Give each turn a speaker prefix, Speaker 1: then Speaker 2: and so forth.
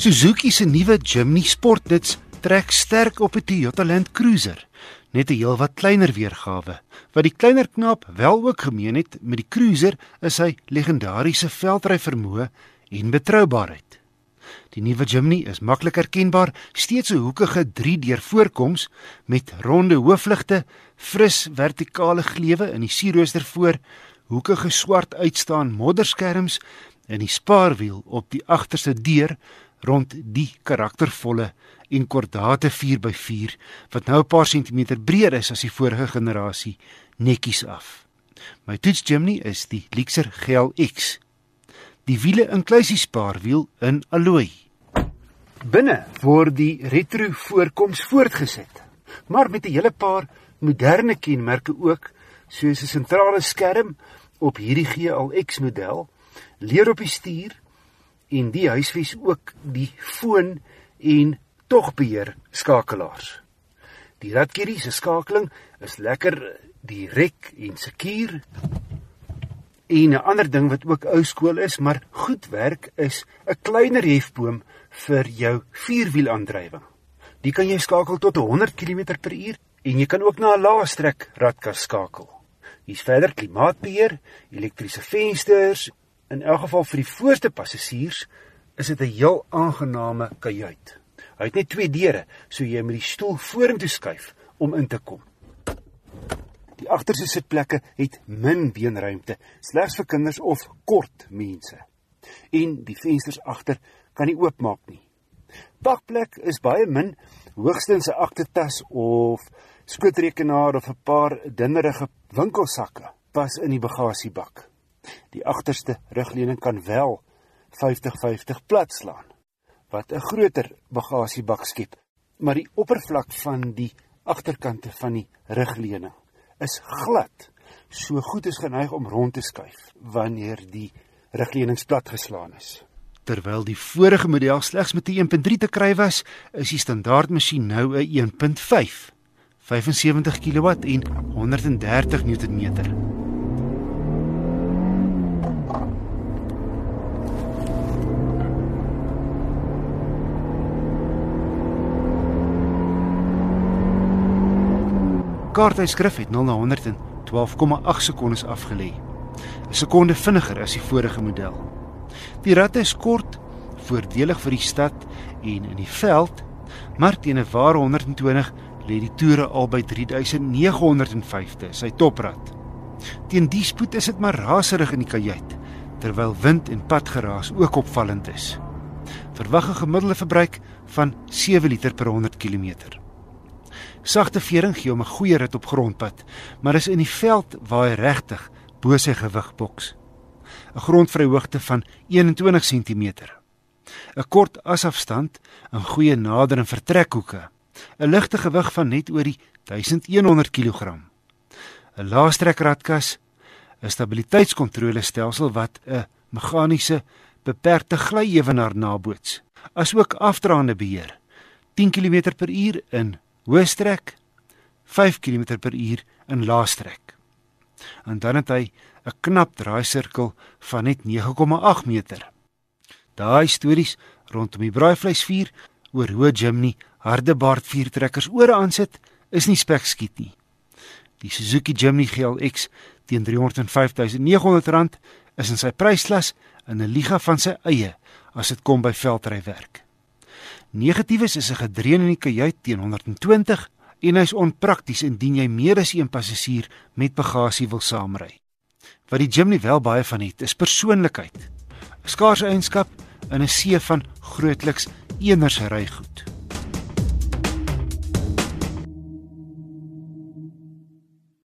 Speaker 1: Suzuki se nuwe Jimny Sportnuts trek sterk op 'n Toyota Land Cruiser, net 'n heelwat kleiner weergawe. Wat die kleiner knaap wel ook gemeen het met die Cruiser is sy legendariese veldry vermoë en betroubaarheid. Die nuwe Jimny is maklik herkenbaar, steeds 'n hoekige 3-deur voorkoms met ronde hoofligte, fris vertikale gleuwe in die sierrooster voor, hoekige swart uitstaan modderskerms en die spaarwiel op die agterste deur rond die karaktervolle en kordate 4x4 wat nou 'n paar sentimeter breër is as die vorige generasie netjies af. My toets Jimny is die Lexer GLX. Die wiele inklusie spaarwiel in alloy. Binne word die retro voorkoms voortgeset, maar met 'n hele paar moderne kenmerke ook, soos 'n sentrale skerm op hierdie GLX model, leer op die stuur en die huisves ook die foon en togbeheer skakelaars. Die Radkiri se skakeling is lekker direk en sekuur. En 'n ander ding wat ook ou skool is, maar goed werk is 'n kleiner hefboom vir jou vierwielaandrywing. Die kan jy skakel tot 100 km/h en jy kan ook na 'n lae strek radkas skakel. Hier's verder klimaatbeheer, elektriese vensters In elk geval vir die voorste passasiers is dit 'n heel aangename kajuit. Hy het net twee deure, so jy moet die stoel vorentoe skuif om in te kom. Die agterste sitplekke het min beenruimte, slegs vir kinders of kort mense. En die vensters agter kan nie oopmaak nie. Pakplek is baie min, hoogstens 'n agtertas of skootrekenaar of 'n paar dinnerige winkelsakke pas in die bagasiebak. Die agterste rugleuning kan wel 50-50 plat slaan wat 'n groter bagasiebak skep. Maar die oppervlak van die agterkante van die rugleuning is glad. So goed is geneig om rond te skuif wanneer die rugleuning plat geslaan is. Terwyl die vorige model slegs met 'n 1.3 te kry was, is die standaard masjien nou 'n 1.5, 75 kW en 130 Nm. Kaartuitskrif het 0 na 100 in 12,8 sekondes afgelê. 'n Sekonde vinniger as die vorige model. Die ratte is kort, voordelig vir die stad en in die veld, maar teen 'n ware 120 lê die toere al by 3950, sy toprad. Teen die spoed is dit maar raserig in die kajuit, terwyl wind en padgeraas ook opvallend is. Verwag 'n gemiddelde verbruik van 7 liter per 100 km. Sagte vering gee hom 'n goeie rit op grondpad, maar is in die veld waar hy regtig bo sy gewig boks. 'n Grondvryhoogte van 21 cm. 'n Kort asafstand en goeie nader- en vertrekhoeke. 'n Ligte gewig van net oor die 1100 kg. 'n Laastrekradkas, 'n stabiliteitskontrolestelsel wat 'n meganiese beperkte glyewenaar naboots, asook afdraande beheer. 10 km/h in hoë strek 5 km/h in lae strek. En dan het hy 'n knap draaisirkel van net 9,8 meter. Daai stories rondom die braaivleisvuur oor hoe Jimny hardebaard vuurtrekkers ore aansit is nie spekskiet nie. Die Suzuki Jimny GLX teen R305.900 is in sy prysklas in 'n liga van sy eie as dit kom by veldrywerk. Negatiefes is 'n gedreun in die kajuit teen 120 en hy's onprakties indien jy meer as een passasier met bagasie wil saamry. Wat die Jimny wel baie van het, is persoonlikheid. 'n Skaarse eienskap in 'n see van grootliks eners rygoed.